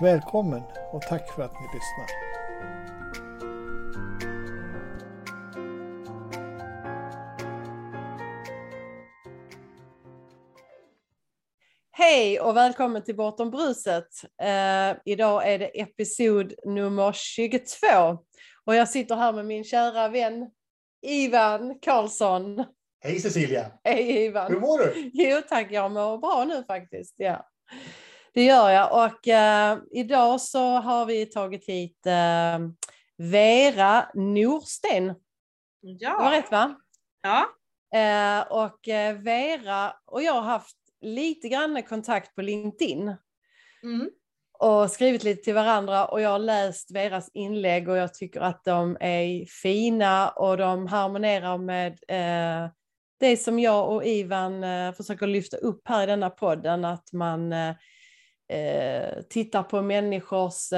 Välkommen och tack för att ni lyssnar. Hej och välkommen till Bortom bruset. Uh, idag är det episod nummer 22 och jag sitter här med min kära vän Ivan Karlsson. Hej Cecilia! Hej Ivan! Hur mår du? Jo tack, jag mår bra nu faktiskt. Ja. Det gör jag och uh, idag så har vi tagit hit uh, Vera Norsten. Ja. Det var rätt va? Ja. Uh, och Vera och jag har haft lite grann kontakt på LinkedIn. Mm. Och skrivit lite till varandra och jag har läst Veras inlägg och jag tycker att de är fina och de harmonerar med eh, det som jag och Ivan eh, försöker lyfta upp här i denna podden, att man eh, tittar på människors,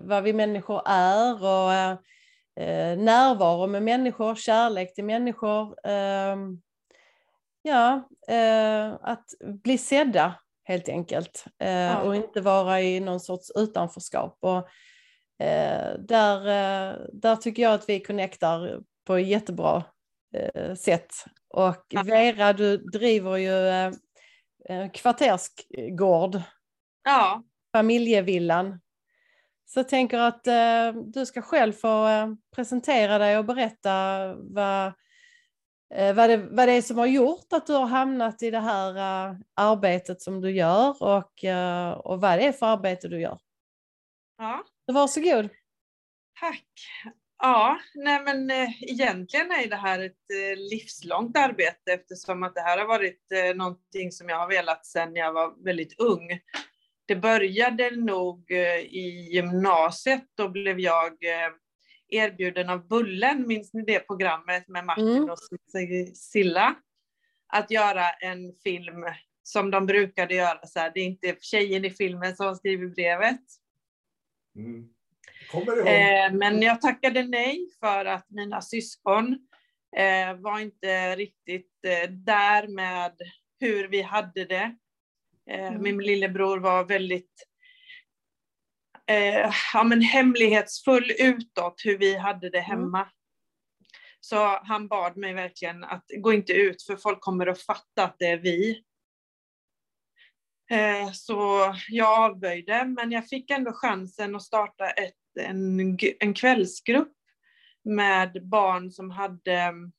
vad vi människor är och närvaro med människor, kärlek till människor, ja, eh, att bli sedda helt enkelt eh, ja. och inte vara i någon sorts utanförskap. Och, eh, där, eh, där tycker jag att vi connectar på jättebra eh, sätt. Och. Vera, du driver ju eh, kvartersgård, ja. familjevillan. Så jag tänker att du ska själv få presentera dig och berätta vad Eh, vad det, vad det är som har gjort att du har hamnat i det här uh, arbetet som du gör och, och vad det är för arbete du gör. Ja. Så varsågod. Tack. Ja, nej men eh, egentligen är det här ett eh, livslångt arbete eftersom att det här har varit eh, någonting som jag har velat sedan jag var väldigt ung. Det började nog i gymnasiet, då blev jag erbjuden av Bullen, minns ni det programmet med Martin mm. och Silla? Att göra en film som de brukade göra, så här, det är inte tjejen i filmen som skriver brevet. Mm. Eh, men jag tackade nej för att mina syskon eh, var inte riktigt eh, där med hur vi hade det. Mm. Min lillebror var väldigt ja, men hemlighetsfull utåt hur vi hade det mm. hemma. Mm. Så han bad mig verkligen att gå inte ut för folk kommer att fatta att det är vi. Så jag avböjde, men jag fick ändå chansen att starta ett, en, en kvällsgrupp med barn som hade mm,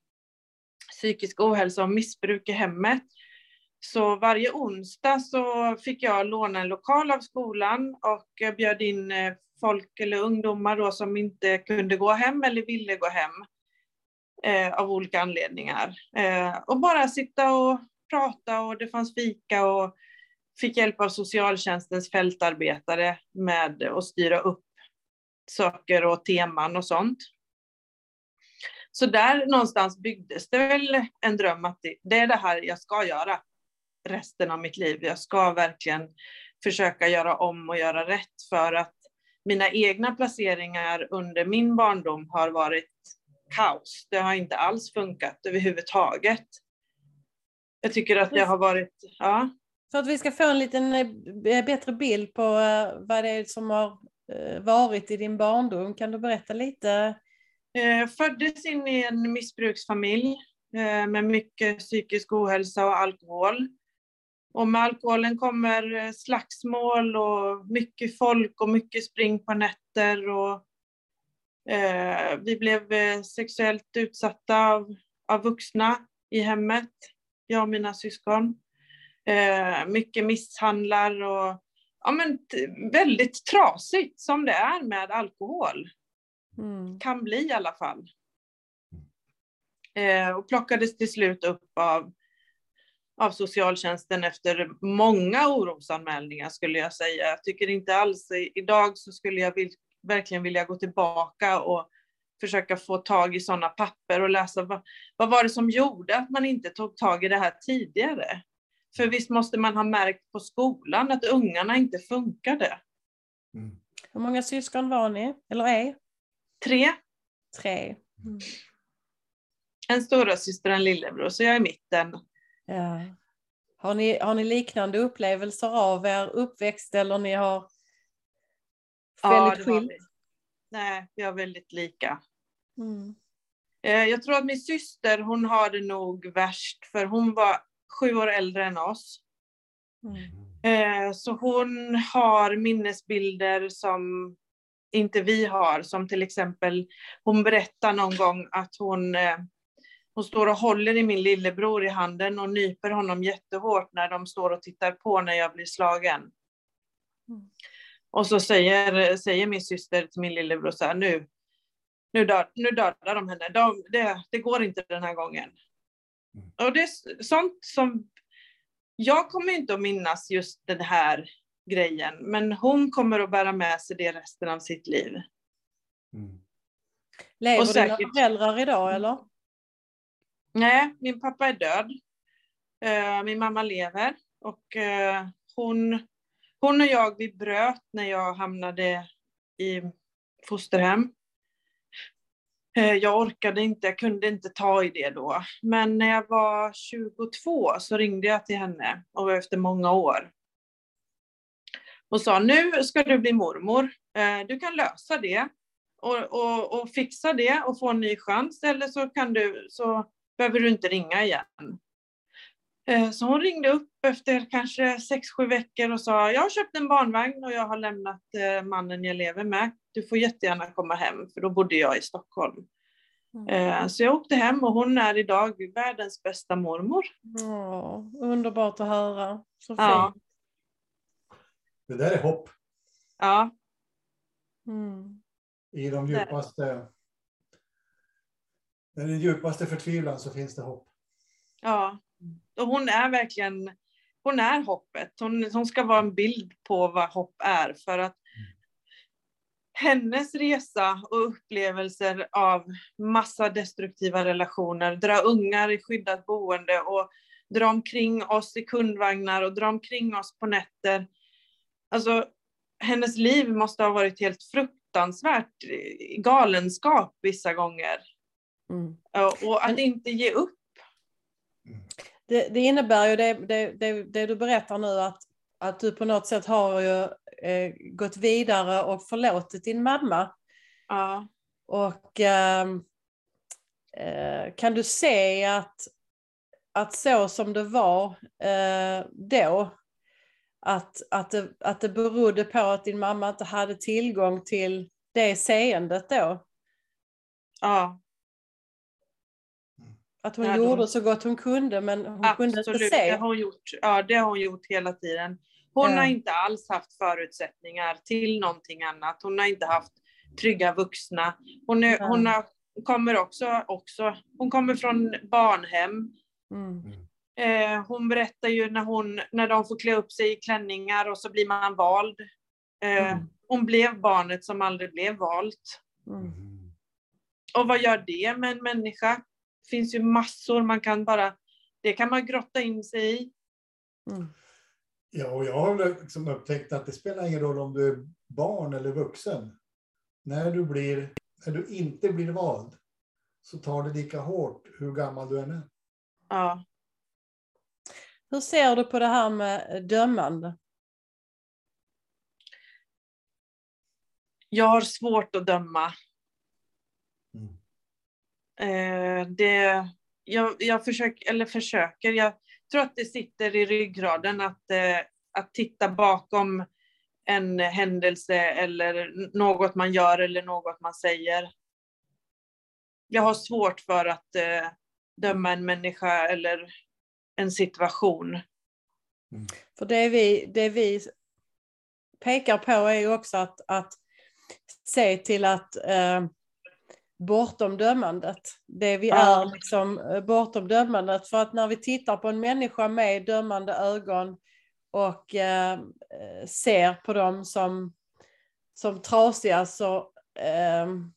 psykisk ohälsa och missbruk i hemmet. Så varje onsdag så fick jag låna en lokal av skolan och eh, bjöd in eh, folk eller ungdomar då som inte kunde gå hem eller ville gå hem eh, av olika anledningar. Eh, och bara sitta och prata och det fanns fika och fick hjälp av socialtjänstens fältarbetare med att styra upp saker och teman och sånt. Så där någonstans byggdes det väl en dröm att det, är det här jag ska göra resten av mitt liv. Jag ska verkligen försöka göra om och göra rätt för att mina egna placeringar under min barndom har varit kaos. Det har inte alls funkat överhuvudtaget. Jag tycker att det har varit, ja. För att vi ska få en liten eh, bättre bild på eh, vad det är som har Eh, varit i din barndom, kan du berätta lite? Jag föddes in i en missbruksfamilj eh, med mycket psykisk ohälsa och alkohol. Och med alkoholen kommer slagsmål och mycket folk och mycket spring på nätter. Och, eh, vi blev sexuellt utsatta av, av vuxna i hemmet, jag och mina syskon. Eh, mycket misshandlar och ja, men väldigt trasigt som det är med alkohol. Mm. Kan bli i alla fall. Eh, och plockades till slut upp av av socialtjänsten efter många orosanmälningar skulle jag säga. Jag tycker inte alls, idag så skulle jag vill, verkligen vilja gå tillbaka och försöka få tag i sådana papper och läsa vad, vad var det som gjorde att man inte tog tag i det här tidigare? För visst måste man ha märkt på skolan att ungarna inte funkade. Mm. Hur många syskon var ni, eller är? Tre. Tre. Mm. En stora syster och en lillebror, så jag är i mitten. Ja. Har, ni, har ni liknande upplevelser av er uppväxt eller ni har väldigt ja, skilt? Nej, vi har väldigt lika. Mm. Eh, jag tror att min syster, hon har det nog värst, för hon var sju år äldre än oss. Mm. Eh, så hon har minnesbilder som inte vi har, som till exempel, hon berättar någon gång att hon, eh, hon står och håller i min lillebror i handen och nyper honom jättehårt när de står och tittar på när jag blir slagen. Mm. Och så säger, säger min syster till min lillebror så här, nu, nu, död, nu dödar de henne, de, det, det går inte den här gången. Mm. Och det är sånt som, jag kommer inte att minnas just den här grejen, men hon kommer att bära med sig det resten av sitt liv. Mm. Lever säkert, dina föräldrar idag eller? Nej, min pappa är död. Uh, min mamma lever och uh, hon hon och jag, vi bröt när jag hamnade i fosterhem. Eh, jag orkade inte, jag kunde inte ta i det då. Men när jag var 22 så ringde jag till henne, och efter många år. Och sa, nu ska du bli mormor. Eh, du kan lösa det och, och, och fixa det och få en ny chans, eller så, kan du, så behöver du inte ringa igen. Eh, så hon ringde upp efter kanske sex sju veckor och sa, jag har köpt en barnvagn och jag har lämnat mannen jag lever med. Du får jättegärna komma hem, för då bodde jag i Stockholm. Mm. Eh, så jag åkte hem och hon är idag världens bästa mormor. Åh, underbart att höra. Så fint. Ja. Det där är hopp. Ja. Mm. I de djupaste, i den djupaste förtvivlan så finns det hopp. Ja. Och hon är verkligen, hon är hoppet. Hon, hon ska vara en bild på vad hopp är för att hennes resa och upplevelser av massa destruktiva relationer, dra ungar i skyddat boende och dra omkring oss i kundvagnar och dra omkring oss på nätter. Alltså, hennes liv måste ha varit helt fruktansvärt galenskap vissa gånger. Mm. Och att inte ge upp det, det, innebär ju det, det, det, det, du berättar nu att, att du på något sätt har ju eh, gått vidare och förlåtit din mamma. Ja. Och eh, kan du se att, att så som det var eh, då, att, att, det, att det berodde på att din mamma inte hade tillgång till det seendet då? Ja. Att hon ja, gjorde de... så gott hon kunde men hon Absolut, kunde inte se. Det har hon gjort. Ja, det har hon gjort hela tiden. Hon ja. har inte alls haft förutsättningar till någonting annat. Hon har inte haft trygga vuxna. Hon, är, ja. hon har, kommer också, också, hon kommer från barnhem. Mm. Eh, hon berättar ju när, hon, när de får klä upp sig i klänningar och så blir man vald. Eh, mm. Hon blev barnet som aldrig blev valt. Mm. Och vad gör det med en människa? Det finns ju massor man kan bara, det kan man grotta in sig i. Mm. Ja, och jag har liksom upptäckt att det spelar ingen roll om du är barn eller vuxen. När du, blir, när du inte blir vald så tar det lika hårt hur gammal du än är. Ja. Hur ser du på det här med dömande? Jag har svårt att döma. Mm. Eh, det, jag, jag försöker, eller försöker, jag tror att det sitter i ryggraden att, eh, att titta bakom en händelse eller något man gör eller något man säger. Jag har svårt för att eh, döma en människa eller en situation. Mm. För det vi, det vi pekar på är ju också att, att se till att eh, bortom dömandet. Det vi Ja. är liksom eh, bortom dömandet. För att när vi tittar på en människa med dömande ögon och eh, eh, ser på dem som, som trasiga så, ehm,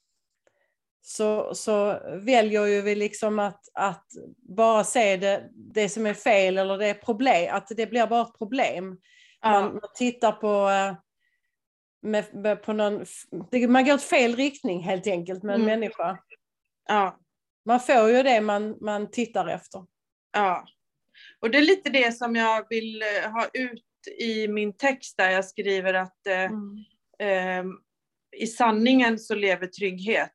så, så väljer ju vi liksom att, att bara se det, det som är fel eller det är problem, att det blir bara ett problem. Man, Ja, man tittar på, eh, med, på någon, man går åt fel riktning helt enkelt med en Mm. människa. ja, Man får ju det man, man tittar efter. ja. Och det är lite det som jag vill eh, ha ut i min text där jag skriver att eh, Mm. eh, i sanningen så lever trygghet.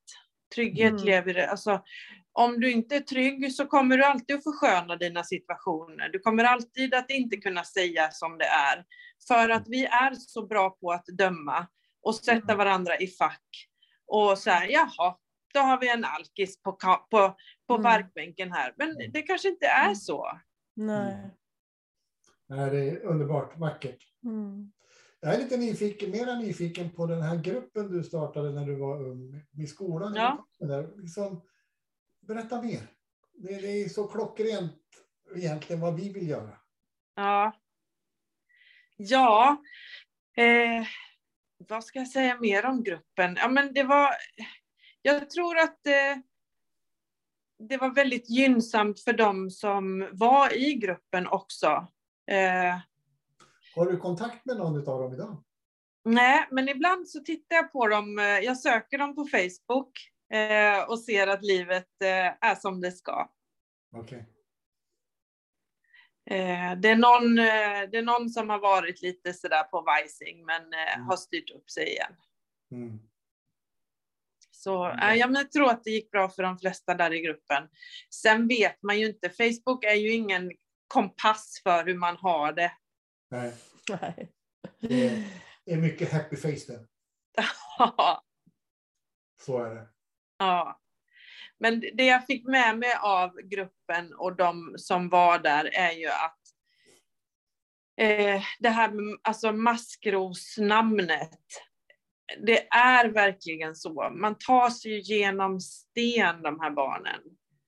Trygghet Mm. lever, alltså om du inte är trygg så kommer du alltid att försköna dina situationer. Du kommer alltid att inte kunna säga som det är. För att vi är så bra på att döma och sätta Mm. varandra i fack. Och så här, jaha, då har vi en alkis på, på, på Mm. parkbänken här. Men det kanske inte är Mm. så. Nej. Nej, det är underbart vackert. Mm. Jag är lite nyfiken, mera nyfiken på den här gruppen du startade när du var ung i skolan. Ja. Där. Liksom, berätta mer. Det, det är så klockrent egentligen vad vi vill göra. Ja. Ja. Eh, vad ska jag säga mer om gruppen? Ja, men det var... Jag tror att eh, det var väldigt gynnsamt för dem som var i gruppen också. Eh, Har du kontakt med någon av dem idag? nej, men ibland så tittar jag på dem. eh, Jag söker dem på Facebook eh, och ser att livet eh, är som det ska. Okej. Eh, det, är någon, eh, det är någon som har varit lite sådär på vajsing men eh, Mm. har styrt upp sig igen. Mm. Så äh, ja, men jag tror att det gick bra för de flesta där i gruppen. Sen vet man ju inte, Facebook är ju ingen kompass för hur man har det. Nej, Nej. det är, det är mycket happy face där. Så är det. ja. Men det jag fick med mig av gruppen och de som var där är ju att eh, det här med alltså maskrosnamnet, det är verkligen så. Man tar sig ju genom sten, de här barnen.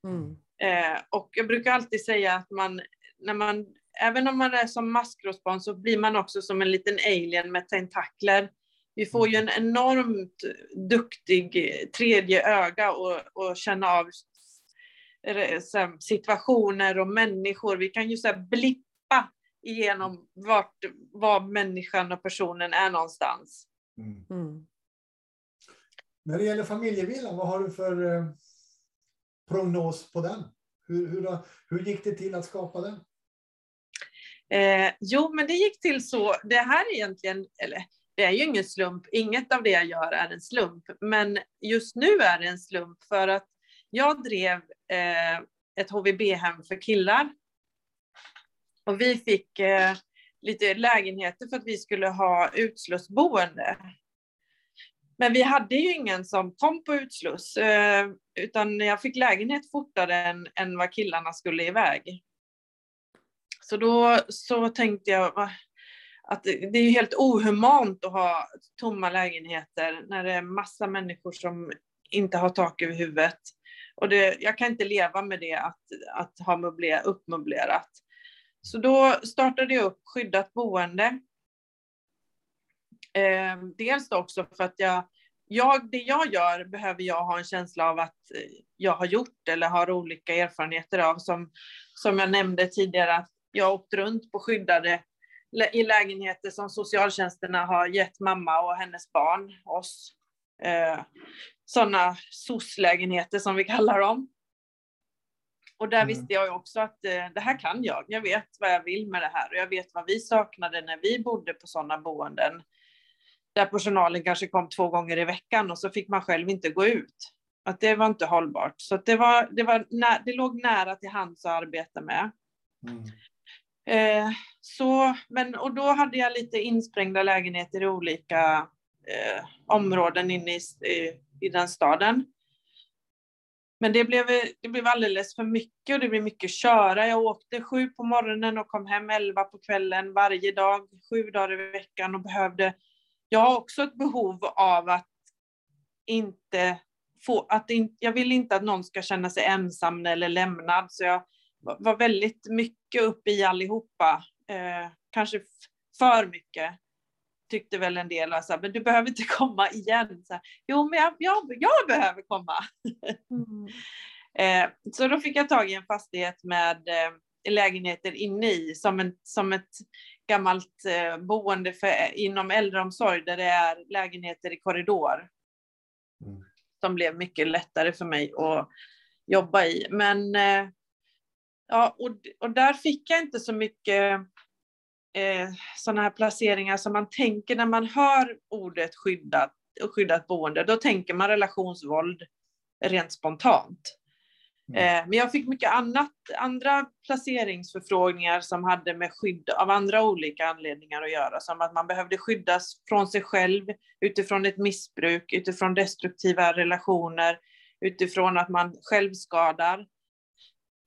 Mm. Eh, och jag brukar alltid säga att man, när man, även om man är som maskrosbarn så blir man också som en liten alien med tentakler. Vi får ju en enormt duktig eh, tredje öga och, och känna av situationer och människor. Vi kan ju så här blippa igenom vart, var människan och personen är någonstans. Mm. Mm. När det gäller familjevillan, vad har du för eh, prognos på den? Hur, hur, hur gick det till att skapa den? Eh, jo, men det gick till så. Det här är egentligen, eller det är ju ingen slump. Inget av det jag gör är en slump. Men just nu är det en slump för att jag drev eh, ett HVB-hem för killar. Och vi fick eh, lite lägenheter för att vi skulle ha utslussboende. Men vi hade ju ingen som kom på utsluss, eh, utan jag fick lägenhet fortare än, än vad killarna skulle iväg. Så då så tänkte jag att det är ju helt ohumant att ha tomma lägenheter när det är massa människor som inte har tak över huvudet. Och det, jag kan inte leva med det att, att ha möbler, uppmöblerat. Så då startade jag upp skyddat boende. Eh, dels då också för att jag, jag, det jag gör behöver jag ha en känsla av att jag har gjort eller har olika erfarenheter av. Som, som jag nämnde tidigare, att jag har åkt runt på skyddade i lägenheter som socialtjänsterna har gett mamma och hennes barn, oss. Eh, Sådana SOS-lägenheter som vi kallar dem. Och där Mm. visste jag också att eh, det här kan jag. Jag vet vad jag vill med det här och jag vet vad vi saknade när vi bodde på sådana boenden. Där personalen kanske kom två gånger i veckan och så fick man själv inte gå ut. Att det var inte hållbart. Så det, var, det, var nä- det låg nära till hands att arbeta med. Mm. Eh, så, men, och då hade jag lite insprängda lägenheter i olika eh, områden inne i, i, i den staden. Men det blev, det blev alldeles för mycket och det blev mycket köra. Jag åkte sju på morgonen och kom hem elva på kvällen varje dag, sju dagar i veckan och behövde... Jag har också ett behov av att inte få, att in, jag vill inte att någon ska känna sig ensam eller lämnad, så jag var väldigt mycket uppe i allihopa. Eh, kanske för mycket, tyckte väl en del. Alltså, men du behöver inte komma igen. Så här, jo, men jag, jag, jag behöver komma. Mm. eh, så då fick jag tag i en fastighet med eh, lägenheter inne i, som, en, som ett gammalt eh, boende för, inom äldreomsorg, där det är lägenheter i korridor. Mm. Som blev mycket lättare för mig att jobba i. Men eh, ja, och, och där fick jag inte så mycket eh, sådana här placeringar som man tänker när man hör ordet skyddat, skyddat boende. Då tänker man relationsvåld rent spontant. Mm. Eh, men jag fick mycket annat, andra placeringsförfrågningar som hade med skydd av andra olika anledningar att göra, som att man behövde skyddas från sig själv utifrån ett missbruk, utifrån destruktiva relationer, utifrån att man självskadar.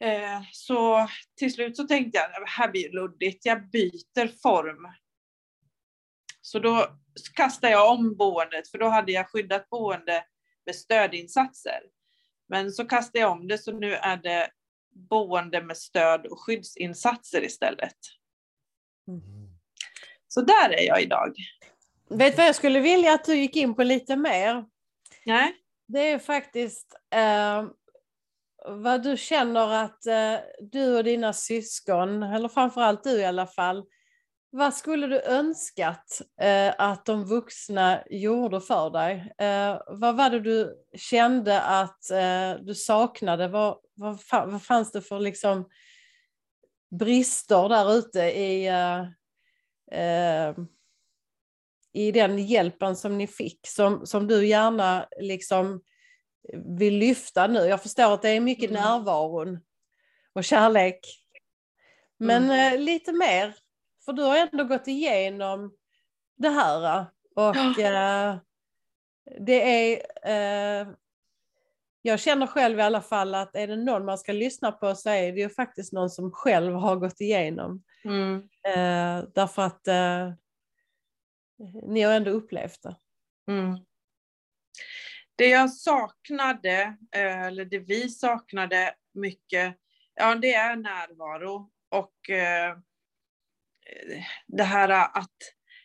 Eh, så till slut så tänkte jag, här blir luddigt, jag byter form. Så då kastade jag om boendet, för då hade jag skyddat boende med stödinsatser. Men så kastade jag om det, så nu är det boende med stöd och skyddsinsatser istället. Mm. Så där är jag idag. Vet du vad jag skulle vilja att du gick in på lite mer? Nej. Det är faktiskt eh, vad du känner att eh, du och dina syskon, eller framförallt du i alla fall, vad skulle du önskat eh, att de vuxna gjorde för dig? Eh, vad var det du kände att du saknade? Vad, vad, vad, fanns det för liksom, brister där ute i, i den hjälpen som ni fick, som, som du gärna liksom vill lyfta nu? Jag förstår att det är mycket mm. närvaron och kärlek. Men mm. Eh, lite mer för du har ändå gått igenom det här. Och ja. eh, det är... Eh, jag känner själv i alla fall att är det någon man ska lyssna på så är det ju faktiskt någon som själv har gått igenom. Mm. Eh, därför att eh, ni har ändå upplevt det. Mm. Det jag saknade, eh, eller det vi saknade mycket, ja det är närvaro. Och eh, det här att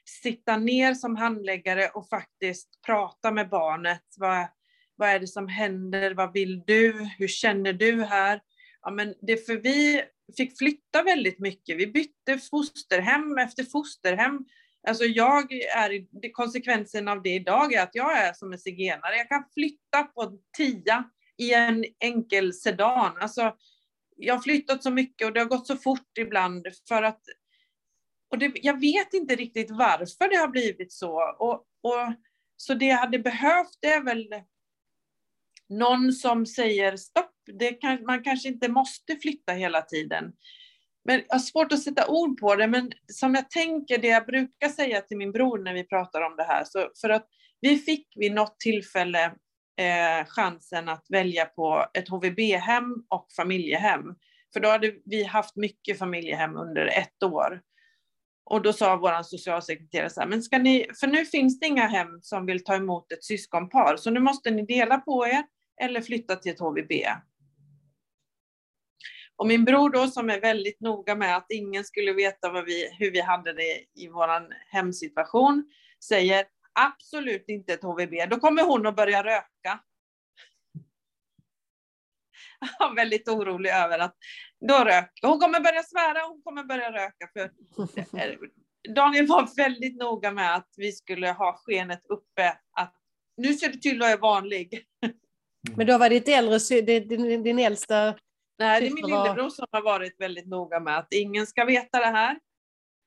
sitta ner som handläggare och faktiskt prata med barnet. Vad, vad är det som händer? Vad vill du? Hur känner du här? Ja, men det för vi fick flytta väldigt mycket. Vi bytte fosterhem efter fosterhem. Alltså jag är, konsekvensen av det idag är att jag är som en zigenare. Jag kan flytta på tia i en enkel sedan. Alltså, jag har flyttat så mycket och det har gått så fort ibland för att och det, jag vet inte riktigt varför det har blivit så. Och, och, så det jag hade behövt är väl någon som säger stopp, det kan, man kanske inte måste flytta hela tiden. Men jag har svårt att sätta ord på det, men som jag tänker, det jag brukar säga till min bror när vi pratar om det här, så för att vi fick vid något tillfälle eh, chansen att välja på ett HVB-hem och familjehem. För då hade vi haft mycket familjehem under ett år. Och då sa vår socialsekreterare så här, men ska ni, för nu finns det inga hem som vill ta emot ett syskonpar, så nu måste ni dela på er eller flytta till ett HVB. Och min bror då som är väldigt noga med att ingen skulle veta vi, hur vi hade det i vår hemsituation, säger absolut inte ett HVB, då kommer hon att börja röka. Jag är väldigt orolig över att då rök. Hon kommer börja svära, hon kommer börja röka. För Daniel var väldigt noga med att vi skulle ha skenet uppe. Att nu ser du till att jag är vanlig. Men då var ditt äldre, din, din äldsta Nej, det är min lillebror som har varit väldigt noga med att ingen ska veta det här.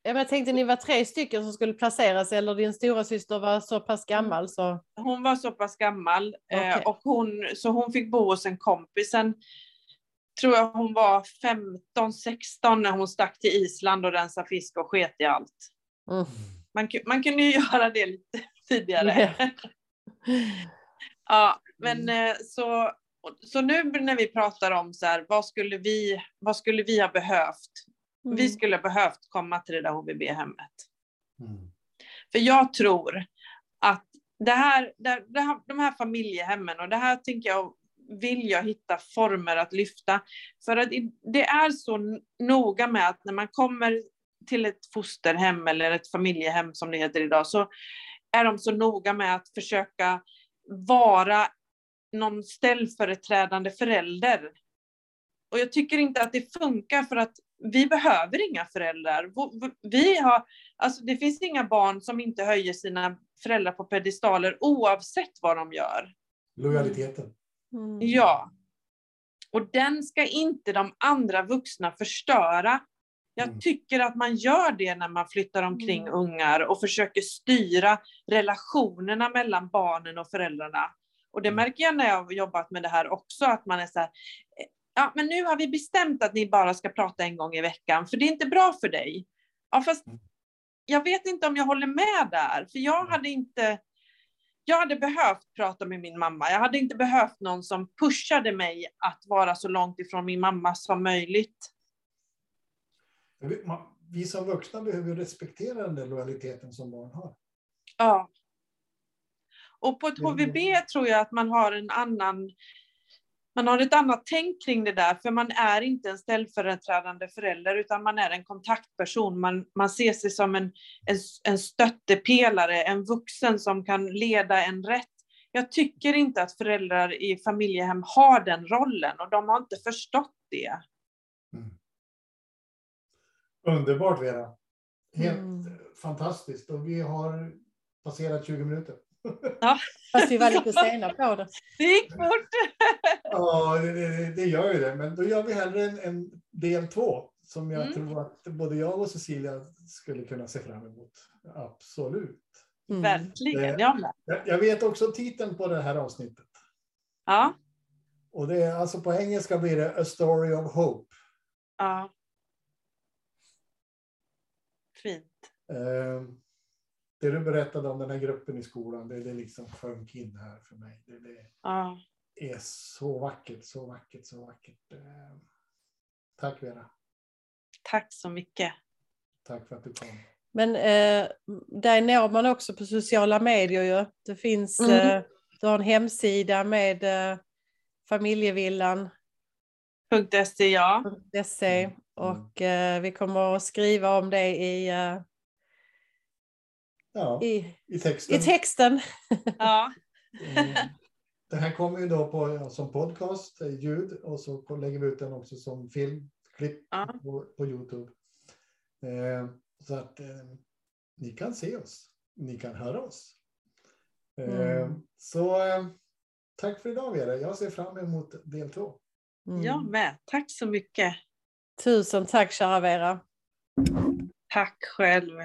Ja, men jag tänkte ni var tre stycken som skulle placeras eller din stora syster var så pass gammal så? Hon var så pass gammal okay. eh, och hon, så hon fick bo hos en kompis. Sen tror jag hon var 15, 16 när hon stack till Island och rensade fisk och sket i allt. Mm. Man, man kunde ju göra det lite tidigare. Yeah. ja, men mm. eh, så, så nu när vi pratar om så här, vad skulle vi, vad skulle vi ha behövt? Mm. Vi skulle ha behövt komma till det där HVB-hemmet. Mm. För jag tror att det här, det, det här, de här familjehemmen och det här tänker jag vill jag hitta former att lyfta. För att det är så noga med att när man kommer till ett fosterhem eller ett familjehem som det heter idag så är de så noga med att försöka vara någon ställföreträdande förälder. Och jag tycker inte att det funkar för att vi behöver inga föräldrar. Vi har, alltså det finns inga barn som inte höjer sina föräldrar på pedestaler oavsett vad de gör. Lojaliteten. Mm. Ja. Och den ska inte de andra vuxna förstöra. Jag mm. tycker att man gör det när man flyttar omkring mm. ungar och försöker styra relationerna mellan barnen och föräldrarna. Och det mm. märker jag när jag har jobbat med det här också, att man är så här, ja men nu har vi bestämt att ni bara ska prata en gång i veckan, för det är inte bra för dig. Ja fast mm. jag vet inte om jag håller med där, för jag hade inte, jag hade behövt prata med min mamma. Jag hade inte behövt någon som pushade mig att vara så långt ifrån min mamma som möjligt. Vi som vuxna behöver respektera den där lojaliteten som barn har. Ja. Och på ett HVB tror jag att man har en annan man har ett annat tänk kring det där, för man är inte en ställföreträdande förälder, utan man är en kontaktperson. Man, man ser sig som en, en, en stöttepelare, en vuxen som kan leda en rätt. Jag tycker inte att föräldrar i familjehem har den rollen och de har inte förstått det. Mm. Underbart Vera. Helt mm. fantastiskt. Och vi har passerat 20 minuter. Ja. Fast vi var lite sena på det. Det gick fort. Ja, det, det, det, gör ju det. Men då gör vi hellre en, en del två som jag mm. tror att både jag och Cecilia skulle kunna se fram emot. Absolut. Mm. Verkligen, jag med. Jag vet också titeln på det här avsnittet. Ja. Och det är alltså på engelska blir det A Story of Hope. Ja. Fint. Uh, det du berättade om den här gruppen i skolan, det, det liksom sjönk in här för mig. Det, det ja. är så vackert, så vackert, så vackert. Eh, tack Vera. Tack så mycket. Tack för att du kom. Men eh, där når man också på sociala medier ju. Det finns, mm. eh, du har en hemsida med eh, familjevillan. .se ja. .se. Mm. Och eh, vi kommer att skriva om det i eh, Ja, i, i texten. I texten. Ja. Eh, det här kommer ju då på, som podcast, eh, ljud, och så lägger vi ut den också som film, klipp ja. på, på Youtube. Eh, så att eh, ni kan se oss, ni kan höra oss. Eh, mm. Så eh, tack för idag Vera, jag ser fram emot del två. Mm. Jag med, tack så mycket. Tusen tack kära Vera. Tack själv.